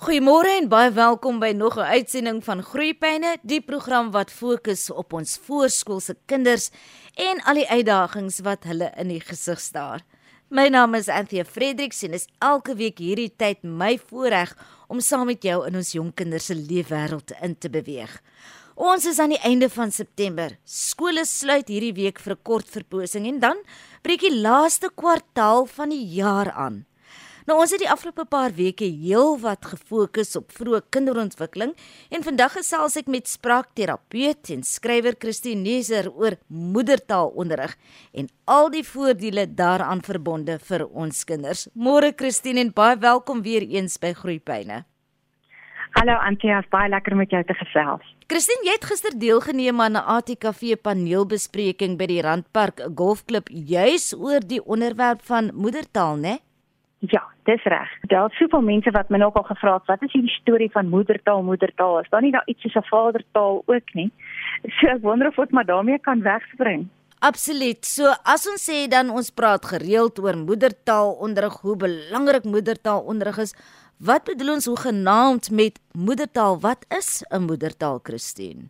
Goeiemôre en baie welkom by nog 'n uitsending van Groeipyne, die program wat fokus op ons voorskoolse kinders en al die uitdagings wat hulle in die gesig staar. My naam is Anthea Fredericks en is elke week hierdie tyd my voorreg om saam met jou in ons jong kinders se leefwêreld in te beweeg. Ons is aan die einde van September. Skole sluit hierdie week vir 'n kort verposing en dan breek die laaste kwartaal van die jaar aan. Nou ons het die afgelope paar weke heelwat gefokus op vroeë kinderontwikkeling en vandag gesels ek met spraakterapeut en skrywer Christine Neser oor moedertaalonderrig en al die voordele daaraan verbonde vir ons kinders. Môre Christine en baie welkom weer eens by Groepyne. Hallo Antia, baie lekker om met jou te gesels. Christine, jy het gister deelgeneem aan 'n ATKV paneelbespreking by die Randpark Golfklub juis oor die onderwerp van moedertaal, né? Nee? Ja, dis reg. Daar's soveel mense wat my nog al gevra het, wat is hierdie storie van moedertaal, moedertaal? Is daar nie daar iets soos 'n vadertaal ook nie? So ek wonder of dit maar daarmee kan wegspring. Absoluut. So as ons sê dan ons praat gereeld oor moedertaal onderrig, hoe belangrik moedertaal onderrig is, wat bedoel ons hoe genaamd met moedertaal? Wat is 'n moedertaal, Christine?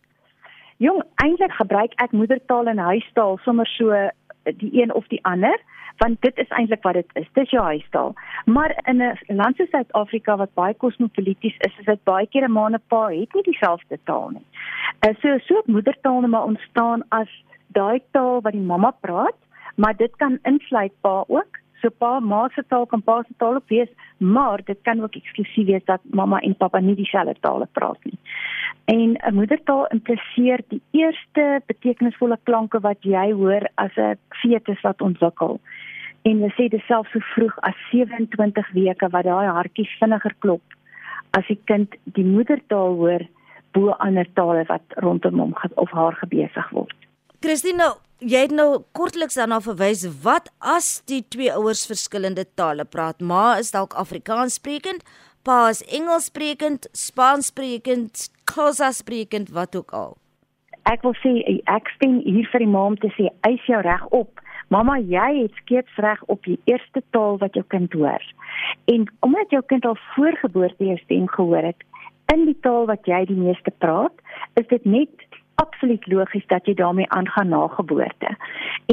Jong, eintlik gebruik ek moedertaal en huistaal sommer so die een of die ander want dit is eintlik wat dit is. Dis jou huistaal. Maar in 'n land soos Suid-Afrika wat baie kosmopolities is, is dit baie keer 'n ma en 'n pa het nie dieselfde taal nie. Uh, so so moedertaal net maar ontstaan as daai taal wat die mamma praat, maar dit kan insluit pa ook. So pa ma se taal kan pa se taal ook wees, maar dit kan ook eksklusief wees dat mamma en pappa nie dieselfde taal praat nie. En 'n moedertaal impliseer die eerste betekenisvolle klanke wat jy hoor as 'n fetus wat ontwikkel en hulle sê dit self so vroeg as 27 weke wat daai hartjie vinniger klop as die kind die moedertaal hoor bo ander tale wat rondom hom of haar gebesig word. Christina, jy het nou kortliks daarna verwys wat as die twee ouers verskillende tale praat. Ma is dalk Afrikaans sprekend, pa is Engels sprekend, Spaans sprekend, Xhosa sprekend, wat ook al. Ek wil sê ek stem hier vir die ma om te sê eis jou reg op Mamma, jy het skielik reg op die eerste taal wat jou kind hoor. En omdat jou kind al voorgeboorte jou stem gehoor het in die taal wat jy die meeste praat, is dit net absoluut logies dat jy daarmee aangaan na geboorte.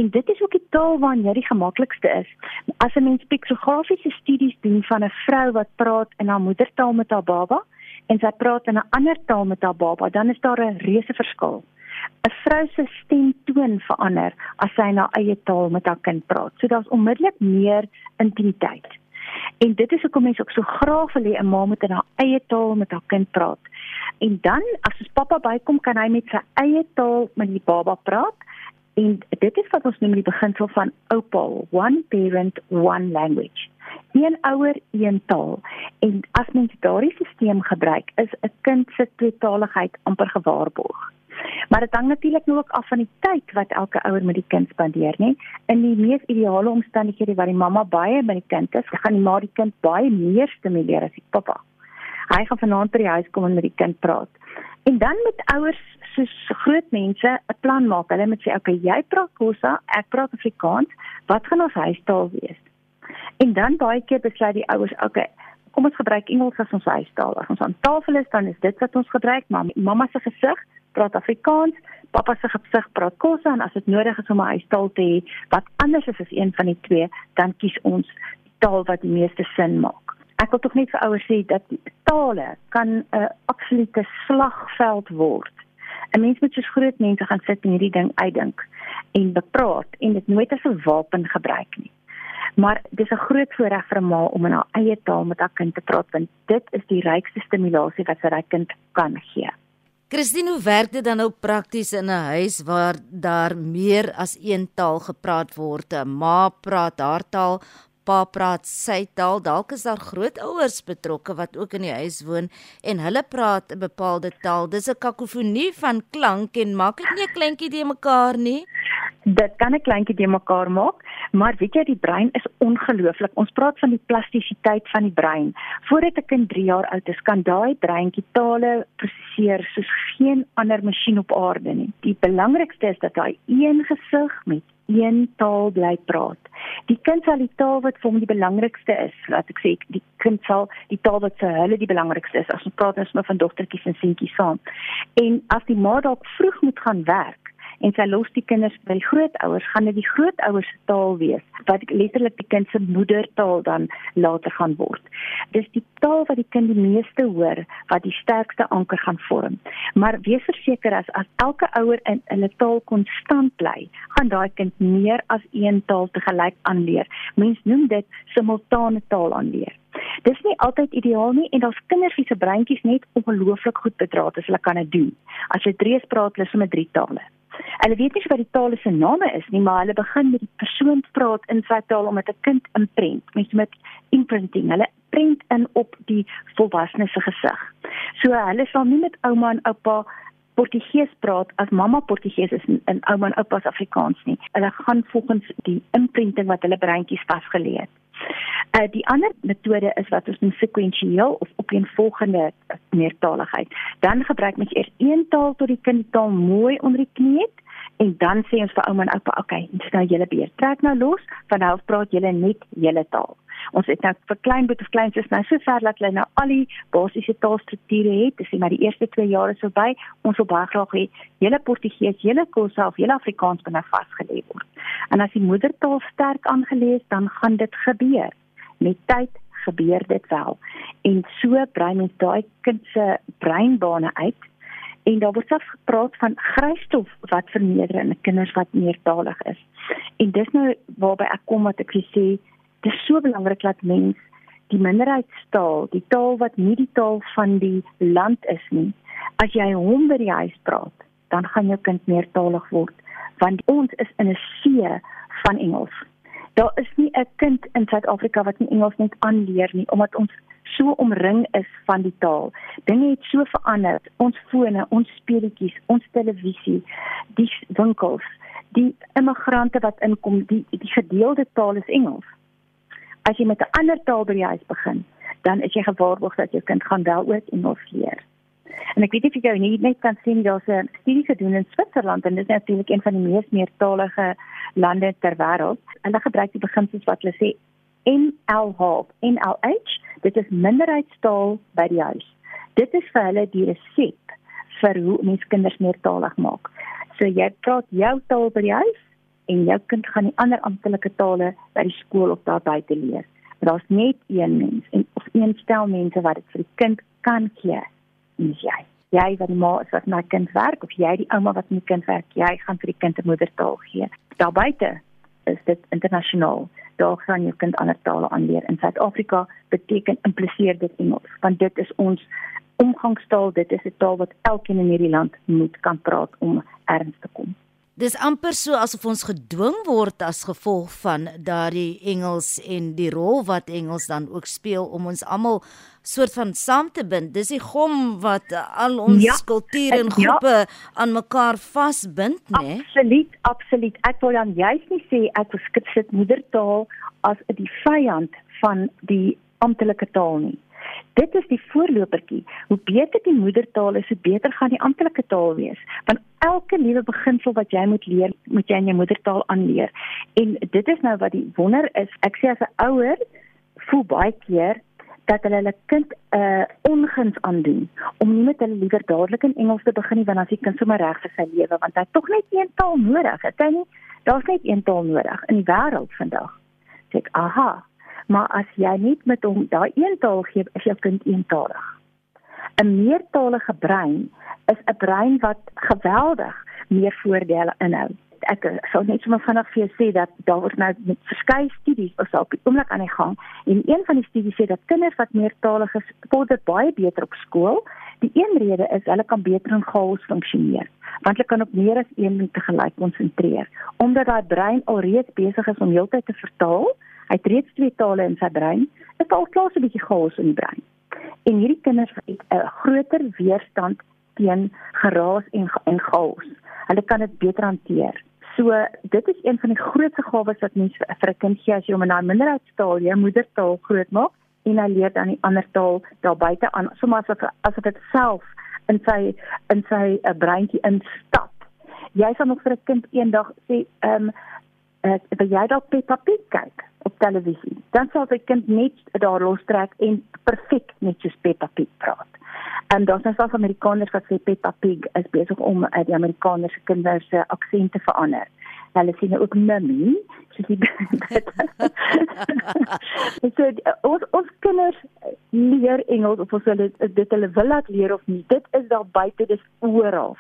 En dit is ook die taal waarin jy die gemaklikste is. As 'n mens piksografiese studies doen van 'n vrou wat praat in haar moedertaal met haar baba en sy praat in 'n ander taal met haar baba, dan is daar 'n reuse verskil. 'n vrou se stemtoon verander as sy na eie taal met haar kind praat. So daar's onmiddellik meer intimiteit. En dit is hoekom mense ook so graag wil hê 'n ma moet in haar eie taal met haar kind praat. En dan as ons pappa bykom, kan hy met sy eie taal met die baba praat. En dit is wat ons noem die beginsel van OPAL, one parent, one language. Een ouer, een taal. En as mens daardie stelsel gebruik, is 'n kind se tweetaligheid amper gewaarborg. Maar dit hang natuurlik nou ook af van die tyd wat elke ouer met die kind spandeer, nê? In die mees ideale omstandighede waar die mamma baie by die kind is, gaan die ma die kind baie meer stimuleer as die pappa. Hy gaan vanaand by die huis kom en met die kind praat. En dan met ouers soos groot mense 'n plan maak. Hulle moet sê, "Oké, okay, jy praat Xhosa, ek praat Afrikaans. Wat gaan ons huistaal wees?" En dan baie keer besluit die ouers, "Oké, okay, kom ons gebruik Engels as ons huistaal. As ons aan tafel is, dan is dit wat ons gebruik, maar mamma se gesig praat Afrikaans, pappa se gesig praat Xhosa en as dit nodig is om 'n huistaal te hê wat anders is as een van die twee, dan kies ons die taal wat die meeste sin maak. Ek wil tog net vir ouers sê dat tale kan 'n absolute slagveld word. 'n Mens moet soos groot mense gaan sit en hierdie ding uitdink en bepraat en dit nooit as 'n wapen gebruik nie. Maar dis 'n groot voorreg vir 'n ma om in haar eie taal met haar kind te praat want dit is die rykste stimulasie wat sy kind kan gee. Christine, hoe werk dit dan nou prakties in 'n huis waar daar meer as een taal gepraat word? 'n Ma praat haar taal, pa praat sy taal. Dalk is daar grootouers betrokke wat ook in die huis woon en hulle praat 'n bepaalde taal. Dis 'n kakofonie van klank en maak dit nie 'n kleintjie te mekaar nie. Dit kan 'n kleintjie te mekaar maak, maar weet jy die brein is ongelooflik. Ons praat van die plastisiteit van die brein. Voordat 'n kind 3 jaar oud is, kan daai breintjie tale prosesseer soos geen ander masjien op aarde nie. Die belangrikste is dat hy een gesig met een taal bly praat. Die kind sal die taal wat vir hom die belangrikste is, laat ek sê, die kind sal die taal wat vir hulle die belangrikste is. As ons praat ons met van dogtertjies en seentjies saam. En as die ma dalk vroeg moet gaan werk, en sy los die kinders by die grootouers, gaan dit die grootouers se taal wees wat letterlik die kind se moedertaal dan later gaan word. Dis die taal wat die kind die meeste hoor wat die sterkste anker gaan vorm. Maar wees verseker as as elke ouer in 'n taal konstant bly, gaan daai kind meer as een taal te gelyk aanleer. Mens noem dit simultane taal aanleer. Dis nie altyd ideaal nie en daar's kinders wie se breintjies net ongelooflik goed bedraad is, hulle kan dit doen. As jy drie spraak, hulle sommer drie tale. Hulle weet nie wat die taal se name is nie, maar hulle begin met die persoon praat in sy taal om met 'n kind imprint, mens met imprinting. Hulle prent in op die volwasse se gesig. So hulle sal nie met ouma en oupa Portugees praat as mamma Portugees is en ouma en oupa Afrikaans nie. Hulle gaan volgens die imprinting wat hulle breintjies vasgelê het. Uh, die ander metode is wat ons noem sekwensieel of opeenvolgende meertaligheid. Dan gebruik mens eers een taal tot die kind taal mooi onder die knie het en dan sê ons vir ouma en oupa, "Oké, okay, dis nou julle beurt. Trek nou los, van nou af praat julle net julle taal." Ons het nou vir klein boet of kleins is nou so ver dat hulle nou al die basiese taalstrukture het. Dis maar die eerste 2 jaar is verby. Ons wil baie graag hê julle Portugees, julle Khoisa of julle Afrikaans binne vasgelê word. En as die moedertaal sterk aangelees, dan gaan dit gebeur met tyd gebeur dit wel. En so brei mens daai kind se breinbane uit en daar word self gepraat van grysstof wat vermeerder in kinders wat meertalig is. En dis nou waarby ek kom wat ek sê, dis so belangrik dat mens die minderheidstaal, die taal wat nie die taal van die land is nie, as jy hom by die huis praat, dan gaan jou kind meertalig word want ons is in 'n see van Engels daar is nie 'n kind in Suid-Afrika wat nie Engels net aanleer nie omdat ons so omring is van die taal. Dinge het so verander. Ons fone, ons speletjies, ons televisie, die winkels, die immigrante wat inkom, die die gedeelde taal is Engels. As jy met 'n ander taal by die huis begin, dan is jy gewaarborg dat jou kind gaan wel ook Engels leer. En ek weet nie of jy nie net kan sien daar's 'n studie gedoen in Switserland en dit is natuurlik een van die mees meertalige lande ter wêreld. Hulle gebruik die beginsels wat hulle sê NLH, NLH, dit is minderheidstaal by die huis. Dit is vir hulle die resep vir hoe mens kinders meertalig maak. So jy praat jou taal by die huis en jou kind gaan die ander amptelike tale by die skool of daar buite leer. Maar daar's net een mens en of een stel mense wat dit vir die kind kan gee is jy. Jy wat die ma is wat my kind werk of jy die ouma wat my kind werk, jy gaan vir die kind 'n moedertaal gee. Daar buite is dit internasionaal. Daar gaan jou kind ander tale aanleer. In Suid-Afrika beteken impliseer dit Engels, want dit is ons omgangstaal, dit is 'n taal wat elkeen in hierdie land moet kan praat om erns te kom. Dis amper so asof ons gedwing word as gevolg van daardie Engels en die rol wat Engels dan ook speel om ons almal soort van saam te bind. Dis die gom wat al ons ja, kultuur en ja. groepe ja. aan mekaar vasbind, né? Nee? Absoluut, absoluut. Ek wil dan juist nie sê ek beskik sit moedertaal as die vyand van die amptelike taal nie. Dit is die voorlopertjie. Hoe beter die moedertaal is, hoe beter gaan die amptelike taal wees. Want elke nuwe beginsel wat jy moet leer, moet jy in jou moedertaal aanleer. En dit is nou wat die wonder is. Ek sê as 'n ouer voel baie keer dat hulle hulle kind 'n uh, onguns aandoen om nie met hulle liewer dadelik in Engels te begin nie want as die kind sommer reg vir sy lewe want hy het tog net een taal nodig. Het hy nie? Daar's net een taal nodig in die wêreld vandag. Sê ek, aha, maar as jy net met hom daai een taal gee, is jou kind eentalig. 'n Meertalige brein is 'n brein wat geweldig meer voordele inhou. Ek sou net sommer vinnig vir jou sê dat daar word nou met verskeie studies op die oomblik aan die gang en een van die studies sê dat kinders wat meertalig is, vorder baie beter op skool. Die een rede is hulle kan beter in chaos funksioneer want hulle kan op meer as een ding te gelyk konsentreer omdat daai brein alreeds besig is om heeltyd te vertaal Hy het reeds twee tale in sy brein. Dit al klaar so 'n bietjie chaos in die brein. En hierdie kinders het 'n groter weerstand teen geraas en en chaos. Hulle kan dit beter hanteer. So dit is een van die grootste gawes wat mens vir 'n kind gee as jy hom in 'n minderheidstaal, jou moedertaal grootmaak en hy leer dan die ander taal daar buite aan, sommer asof asof dit self in sy in sy 'n uh, breintjie instap. Jy sal nog vir 'n kind eendag sê, ehm um, uh, jy dalk Peppa Pig kyk op televisie? Dan sal die kind net daar lostrek en perfek net soos Peppa Pig praat. En dan is daar Amerikaners wat sê Peppa Pig is besig om uh, die Amerikaanse kinders se aksent te verander. Hulle sê nou ook mummy, so die So ons ons kinders leer Engels of ons hulle dit hulle wil laat leer of nie. Dit is daar buite, dis oral.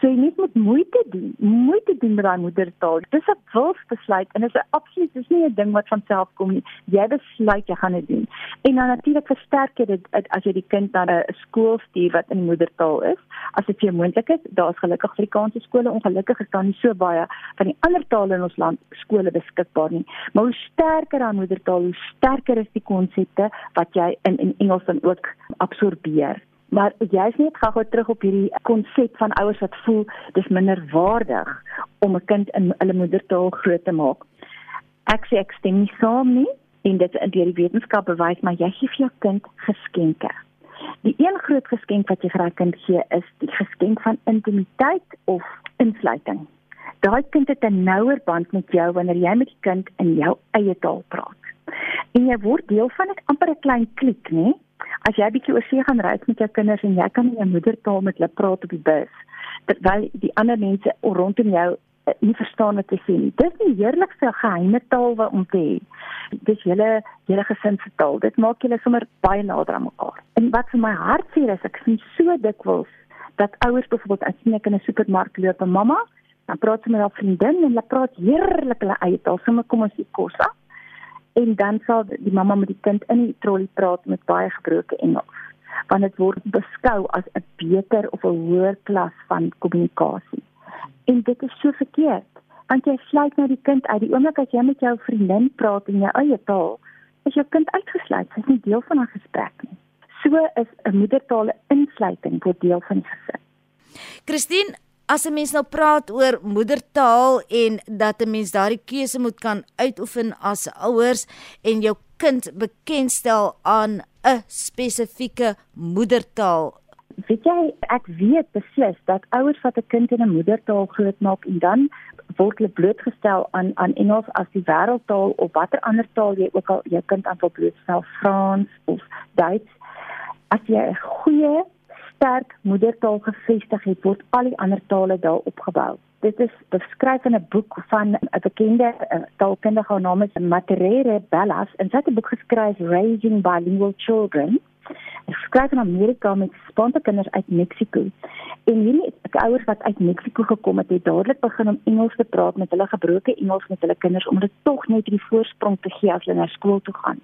So jy moet met moeite doen, moeite doen met daai moedertaal. Dis 'n wilsbesluit en dit is absoluut dis nie 'n ding wat van self kom nie. Jy besluit jy gaan dit doen. En dan natuurlik versterk jy dit as jy die kind na 'n skool stuur wat in moedertaal is. As dit vir moontlik is, daar's gelukkig Afrikaanse skole, ongelukkig is daar nie so baie van die ander tale in ons land skole beskikbaar nie. Maar hoe sterker daai moedertaal, hoe sterker is die konsepte wat jy in in Engels dan ook absorbeer. Maar jy's net gou-gou terug op hierdie konsep van ouers wat voel dis minder waardig om 'n kind in hulle moedertaal groot te maak. Ek sê ek stem nie saam nie en dit in die wetenskap bewys maar jy gee vir jou kind geskenke. Die een groot geskenk wat jy vir 'n kind gee is die geskenk van intimiteit of insluiting. Daai kind het 'n nouer band met jou wanneer jy met die kind in jou eie taal praat. En jy word deel van 'n amper 'n klein kliek, né? As jy 'n bietjie oor see gaan reis met jou kinders en jy kan in jou moedertaal met hulle praat op die bus terwyl die ander mense rondom jou eh, nie verstaan wat jy sê nie. Dis die heerlikste geheime taal wat om te hê. Dis julle julle gesin se taal. Dit maak julle sommer baie nader aan mekaar. En wat vir my hartseer is, ek sien so dikwels dat ouers byvoorbeeld as hulle in 'n supermark loop en mamma, dan praat sy met haar vriendin en hulle praat heerlik hulle eie taal. Sommige kom ons die kos af en dan sal die mamma met die kind in die trolly praat met baie gebroke Engels want dit word beskou as 'n beter of 'n hoër klas van kommunikasie. En dit is so verkeerd want jy sluit nou die kind uit die oomblik as jy met jou vriendin praat in jou eie taal, is jou kind uitgesluit, hy's nie deel van 'n gesprek nie. So is 'n moedertaal insluiting vir deel van gesin. Christine, as 'n mens nou praat oor moedertaal en dat 'n mens daardie keuse moet kan uitoefen as ouers en jou kind bekendstel aan 'n spesifieke moedertaal. Weet jy, ek weet beslis dat ouers wat 'n kind in 'n moedertaal grootmaak en dan word hulle blootgestel aan aan Engels as die wêreldtaal of watter ander taal jy ook al jou kind aan wil blootstel, Frans of Duits. As jy 'n goeie sterk moedertaal gevestig het, word al die ander tale daar opgebou. Dit is beskryf in 'n boek van 'n bekende taalkundige naam is Materere Bellas en sy het 'n boek geskryf Raising Bilingual Children. Hy skryf in Amerika met sponte kinders uit Mexiko. En hierdie ouers wat uit Mexiko gekom het, het dadelik begin om Engels te praat met hulle gebroke Engels met hulle kinders om dit tog net die voorsprong te gee as hulle na skool toe gaan.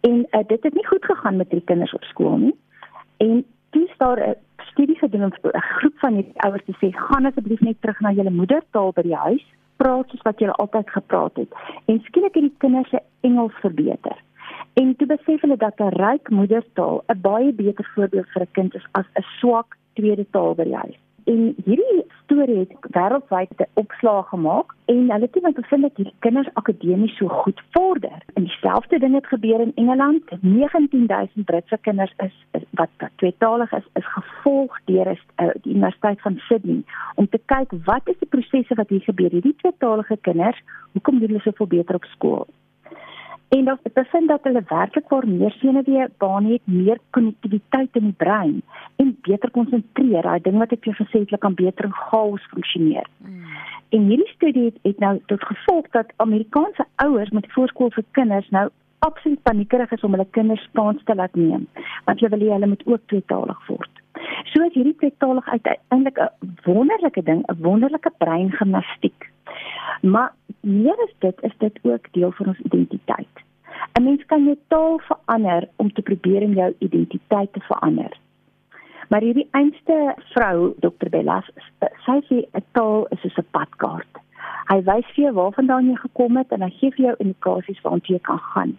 En uh, dit het nie goed gegaan met die kinders op skool nie. En toe daar 'n studie gedoen om 'n groep van hierdie ouers te sê gaan asseblief net terug na julle moedertaal by die huis. Praat soos wat julle altyd gepraat het. En skielik het die kinders se Engels verbeter. En toe besef hulle dat 'n ryk moedertaal 'n baie beter voorbeeld vir 'n kind is as 'n swak tweede taal by die huis. En hierdie storie het wêreldwyd 'n opslag gemaak en hulle het net bevind dat hierdie kinders akademies so goed vorder. En dieselfde ding het gebeur in Engeland. 19000 Britse kinders is, is wat tweetalig is, is gevolg deur uh, die Universiteit van Sydney om te kyk wat is die prosesse wat hier gebeur. Hierdie tweetalige kinders, hoekom doen hulle soveel beter op skool? En dan bevind dat hulle werklik waar meer senuweebane het, meer konnektiwiteit in die brein en beter konsentreer. Daai ding wat ek vir gesê het, hulle kan beter in chaos funksioneer. Mm. En hierdie studie het, het nou tot gevolg dat Amerikaanse ouers met voorskoolse kinders nou absoluut paniekerig is om hulle kinders Spaans te laat neem, want hulle wil hê hulle moet ook tweetalig word. So is hierdie tweetalig uiteindelik 'n wonderlike ding, 'n wonderlike breingimnastiek. Maar meer as dit is dit ook deel van ons identiteit. 'n Mens kan jou taal verander om te probeer om jou identiteit te verander. Maar hierdie einste vrou, Dr. Bellas, sy sê 'n taal is soos 'n padkaart. Hy wys vir jou waarvandaan jy gekom het en hy gee vir jou indikasies waartoe jy kan gaan.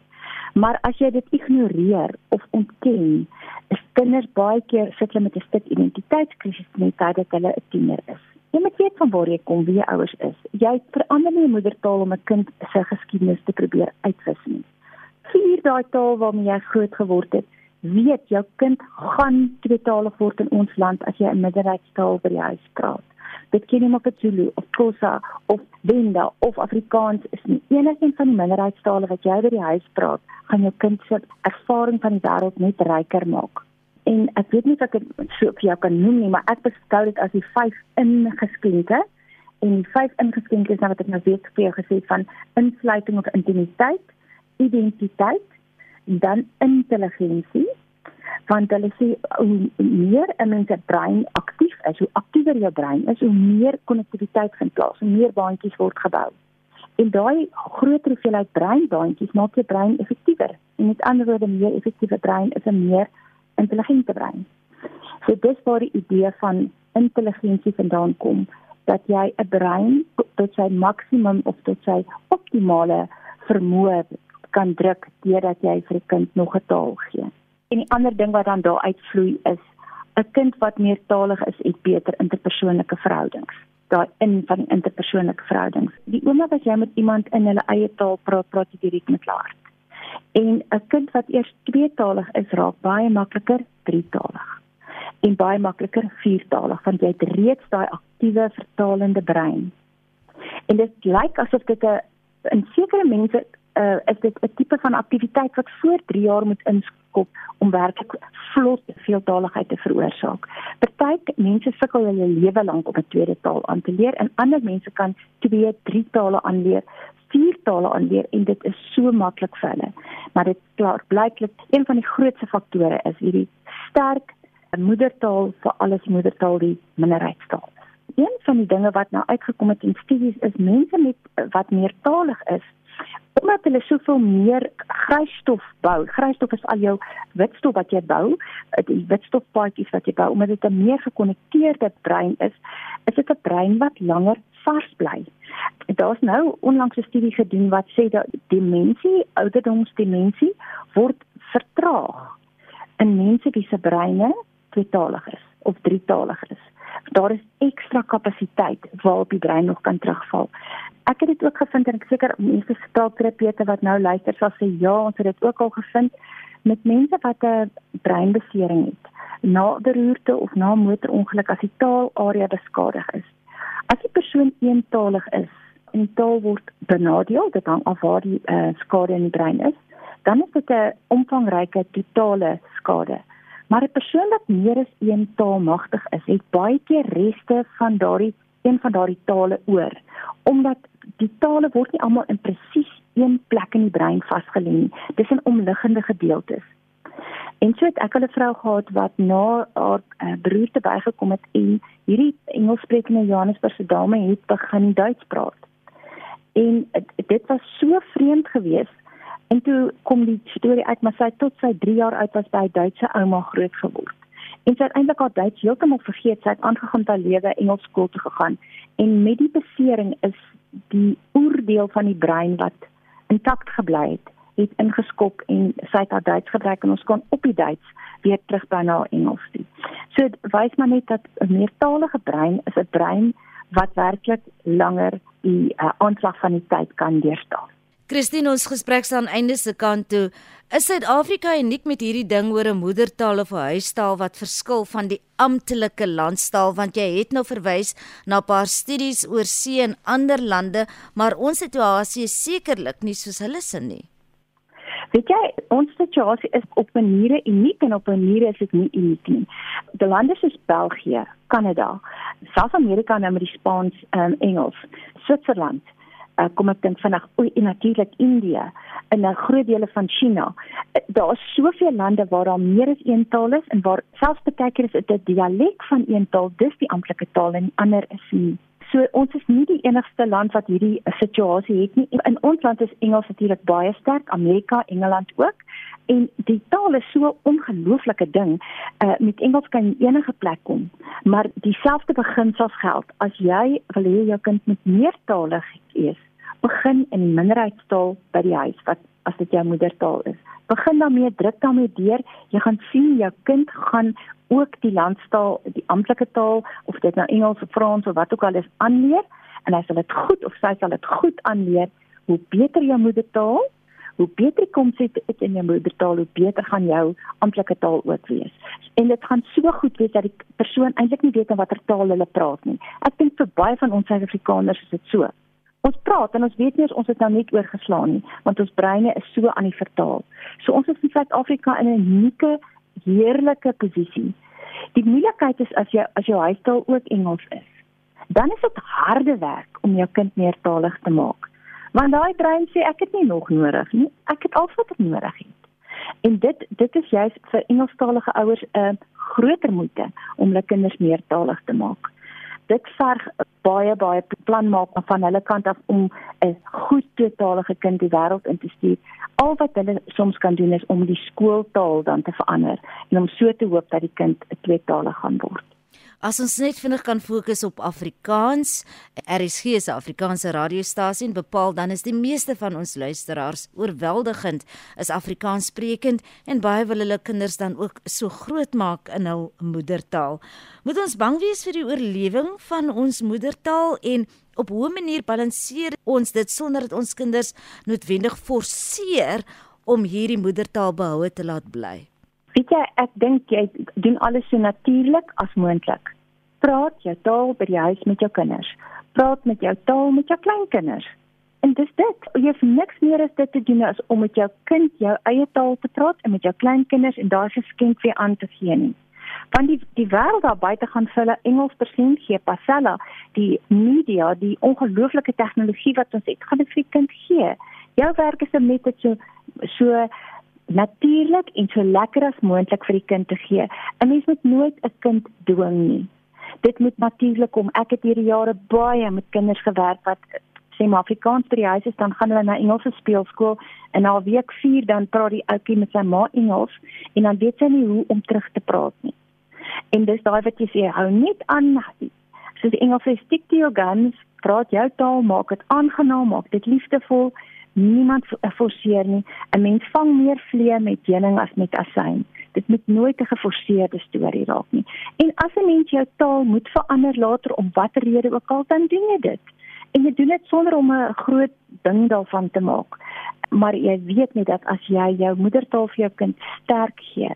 Maar as jy dit ignoreer of ontken, is kinders baie keer sit hulle met 'n stuk identiteitskrisis net tydens hulle 'n tiener is Jy moet weet van waar jy kom, wie jou ouers is. Jy verander nie 'n moedertaal om 'n kind se geskiedenis te probeer uitwis nie. Vier daai taal waarmee jy groot geword het, weet jou kind gaan tweetalig word in ons land as jy 'n minderheidstaal by die huis praat. Dit ken nie maar Zulu of Xhosa of Venda of Afrikaans is nie. Enigeen van die minderheidstale wat jy by die huis praat, gaan jou kind se ervaring van die wêreld net ryker maak en ek weet nie of ek dit so vir jou kan noem nie, maar ek beskou dit as die vyf ingeskenke en die vyf ingeskenke is nou wat ek nou weet vir jou gesê van insluiting of intimiteit, identiteit en dan intelligensie want hulle sê hoe meer 'n mens se brein aktief is, hoe aktiewer jou brein is, hoe meer konnektiwiteit vind plaas, hoe meer baantjies word gebou. En daai groter hoeveelheid breinbaantjies maak jou brein effektiewer. En met ander woorde, meer effektiewe brein is 'n meer intelligente brein. So dis waar die idee van intelligensie vandaan kom dat jy 'n brein tot sy maksimum of tot sy optimale vermoë kan druk deurdat jy vir 'n kind nog 'n taal gee. En die ander ding wat dan daar uitvloei is 'n kind wat meertalig is, het beter interpersoonlike verhoudings. Daai in van die interpersoonlike verhoudings. Die oomblik as jy met iemand in hulle eie taal praat, praat jy direk met hulle. En 'n kind wat eers tweetalig is, raak baie makliker drietalig. En baie makliker viertalig want jy het reeds daai aktiewe vertalende brein. En dit lyk asof dit 'n in sekere mense uh, is dit 'n tipe van aktiwiteit wat voor 3 jaar moet inskop om werklik vlot veeltaligheid te veroorsaak. Party mense sukkel hulle lewe lank om 'n tweede taal aan te leer en ander mense kan twee, drie tale aanleer vier tale aanleer en dit is so maklik vir hulle. Maar dit klaar blyklik een van die grootste faktore is hierdie sterk moedertaal vir alles moedertaal die minderheidstaal. Een van die dinge wat nou uitgekom het in studies is mense met wat meertalig is omdat hulle soveel meer grysstof bou. Grysstof is al jou witstof wat jy bou, die witstofpaadjies wat jy bou, omdat dit 'n meer gekonnekteerde brein is, is dit 'n brein wat langer vars bly. Daar's nou onlangs 'n studie gedoen wat sê dat demensie, ouderdomsdemensie word vertraag in mense wie se breine tweetalig is of drietalig is. Daar is ekstra kapasiteit waarop die brein nog kan terugval. Ek het dit ook gevind en ek seker mense staalterapeute wat nou luister sal sê ja, ons het dit ook al gevind met mense wat 'n breinbesering het na beroerte of na motorongeluk as die taalarea beskadig is As die persoon eentalig is en taal word benadeel, dit hang af waar die uh, skade in die brein is, dan is dit 'n omvangryke totale skade. Maar 'n persoon wat meer as een taal magtig is, het baie keer reste van daardie een van daardie tale oor, omdat die tale word nie almal in presies een plek in die brein vasgelê nie. Dis in omliggende gedeeltes. En so het ek 'n vrou gehad wat na haar uh, broer te bygekom het en hierdie Engelssprekende Johannesburgse dame het begin Duits praat. En dit was so vreemd geweest en toe kom die storie uit maar sy tot sy 3 jaar oud was by 'n Duitse ouma groot geword. En sy het eintlik haar Duits heeltemal vergeet. Sy het aangegaan met haar lewe Engels skool toe gegaan en met die besering is die oordeel van die brein wat intakt gebly het het ingeskop en sy het haar Duits gebruik en ons kon op die Duits weer terug by na Engels toe. So wys maar net dat 'n meertalige brein is 'n brein wat werklik langer die uh, aanslag van die tyd kan deurstaan. Christine ons gesprek staan einde se kant toe. Is Suid-Afrika uniek met hierdie ding oor 'n moedertaal of 'n huistaal wat verskil van die amptelike landstaal want jy het nou verwys na 'n paar studies oor see en ander lande, maar ons situasie is sekerlik nie soos hulle se nie. Weet jy, ons situasie is op maniere uniek en op maniere is dit nie uniek nie. Die lande soos België, Kanada, Suid-Amerika nou met die Spaans en um, Engels, Switserland, uh, kom ek dink vinnig, o, en natuurlik Indië en 'n groot dele van China. Daar is soveel lande waar daar meer as een taal is en waar selfs baie keer is dit 'n dialek van een taal, dis die amptelike taal en die ander is nie. So ons is nie die enigste land wat hierdie situasie het nie. In ons land is Engels natuurlik baie sterk, Amerika, Engeland ook. En die taal is so 'n ongelooflike ding. Uh met Engels kan jy enige plek kom, maar dieselfde beginsels geld. As jy wil hê jou kind moet meertalig wees, begin in minderheidstaal by die huis wat as dit jou moedertaal is. Begin daarmee, druk daarmee deur. Jy gaan sien jou kind gaan ook die landstaal, die amptelike taal of dit nou Engels of Frans of wat ook al is aanleer en hy sal dit goed of sy sal dit goed aanleer. Hoe beter jou moedertaal, hoe beter kom jy dit in jou moedertaal, hoe beter gaan jou amptelike taal ook wees. En dit gaan so goed wees dat die persoon eintlik nie weet watter taal hulle praat nie. Ek dink vir baie van ons Suid-Afrikaners is dit so. Ons praat en ons weet nie ons het nou net oorgeslaan nie, want ons breine is so aan die vertaal. So ons is in Suid-Afrika in 'n unieke, heerlike posisie. Die moeilikheid is as jy as jou huistaal ook Engels is. Dan is dit harde werk om jou kind meertalig te maak. Want daai brein sê ek het nie nog nodig nie. Ek het al wat ek nodig het. En dit dit is juist vir Engelstalige ouers 'n uh, groter moeite om hulle kinders meertalig te maak. Dit verg baie baie plan maak van hulle kant af om 'n goed tweetalige kind die wêreld in te stuur. Al wat hulle soms kan doen is om die skooltaal dan te verander en om so te hoop dat die kind 'n tweetalig gaan word. As ons net vinnig kan fokus op Afrikaans, RSG se Afrikaanse radiostasie bepaal dan is die meeste van ons luisteraars oorweldigend is Afrikaans sprekend en baie wil hulle kinders dan ook so groot maak in hul moedertaal. Moet ons bang wees vir die oorlewing van ons moedertaal en op hoe manier balanseer ons dit sonder dat ons kinders noodwendig forceer om hierdie moedertaal behoue te laat bly? Weet jy, ek dink jy doen alles so natuurlik as moontlik. Praat jou taal by die huis met jou kinders. Praat met jou taal met jou kleinkinders. En dis dit. Jy het niks meer as dit te doen as om met jou kind jou eie taal te praat en met jou kleinkinders en daar geskenk weer aan te gee nie. Want die die wêreld daar buite gaan vir hulle Engels persent gee, Pasella, die media, die ongelooflike tegnologie wat ons het, gaan dit vir kind gee. Jou werk is om net dit so so natuurlik en so lekker as moontlik vir die kind te gee. 'n Mens moet nooit 'n kind dwing nie. Dit moet natuurlik kom. Ek het hierdie jare baie met kinders gewerk wat sê maar Afrikaans by die huis is, dan gaan hulle na Engelse speelskool en na week 4 dan praat die ouetjie met sy ma Engels en dan weet sy nie hoe om terug te praat nie. En dis daai wat jy sê, hou net aan. Soos die Engels sê, stick to your guns, praat jou taal, maak dit aangenaam, maak dit liefdevol niemand forceer nie. 'n Mens vang meer vliee met heuning as met asyn. Dit moet nooit 'n geforseerde storie raak nie. En as 'n mens jou taal moet verander later om watter rede ook al, dan doen jy dit. En jy doen dit sonder om 'n groot ding daarvan te maak. Maar jy weet net dat as jy jou moedertaal vir jou kind sterk gee,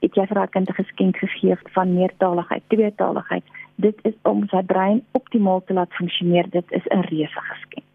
het jy vir daai kind 'n geskenk gegee van meertaligheid, tweetaligheid. Dit is om sy brein optimaal te laat funksioneer. Dit is 'n reuse geskenk.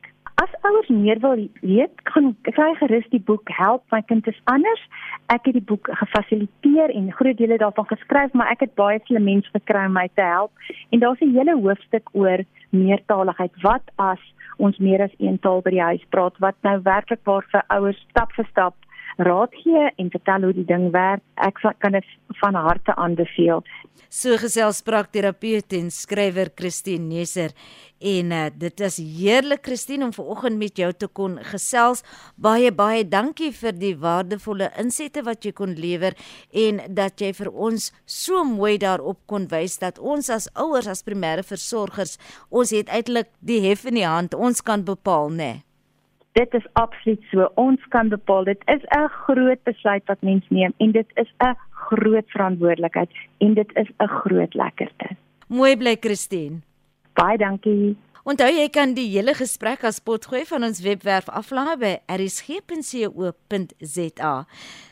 As ouers meer wil weet, kan kry gerus die boek Help my kind is anders. Ek het die boek gefasiliteer en groot dele daarvan geskryf, maar ek het baie slim mense gekry om my te help. En daar's 'n hele hoofstuk oor meertaligheid. Wat as ons meer as een taal by die huis praat? Wat nou werklik waar vir ouers stap vir stap raad gee en vertel hoe die ding werk. Ek kan dit van harte aanbeveel. So gesels spraakterapeut en skrywer Christine Neser en uh, dit is heerlik Christine om vanoggend met jou te kon gesels. Baie baie dankie vir die waardevolle insette wat jy kon lewer en dat jy vir ons so mooi daarop kon wys dat ons as ouers as primêre versorgers ons het uiteindelik die hef in die hand. Ons kan bepaal, né? Nee. Dit is absoluut so. Ons kan bepaal. Dit is 'n groot besluit wat mens neem en dit is 'n groot verantwoordelikheid en dit is 'n groot lekkerte. Mooi bly Christine. Baie dankie. Onthou jy kan die hele gesprek as potgooi van ons webwerf aflaai by erisg.co.za.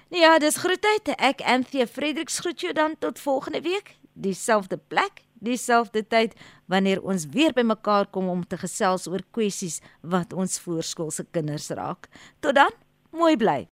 Nou ja, dis groetheid. Ek Anthea Fredericks groet jou dan tot volgende week, dieselfde plek dieselfde tyd wanneer ons weer bymekaar kom om te gesels oor kwessies wat ons voorskoolse kinders raak. Tot dan, mooi bly.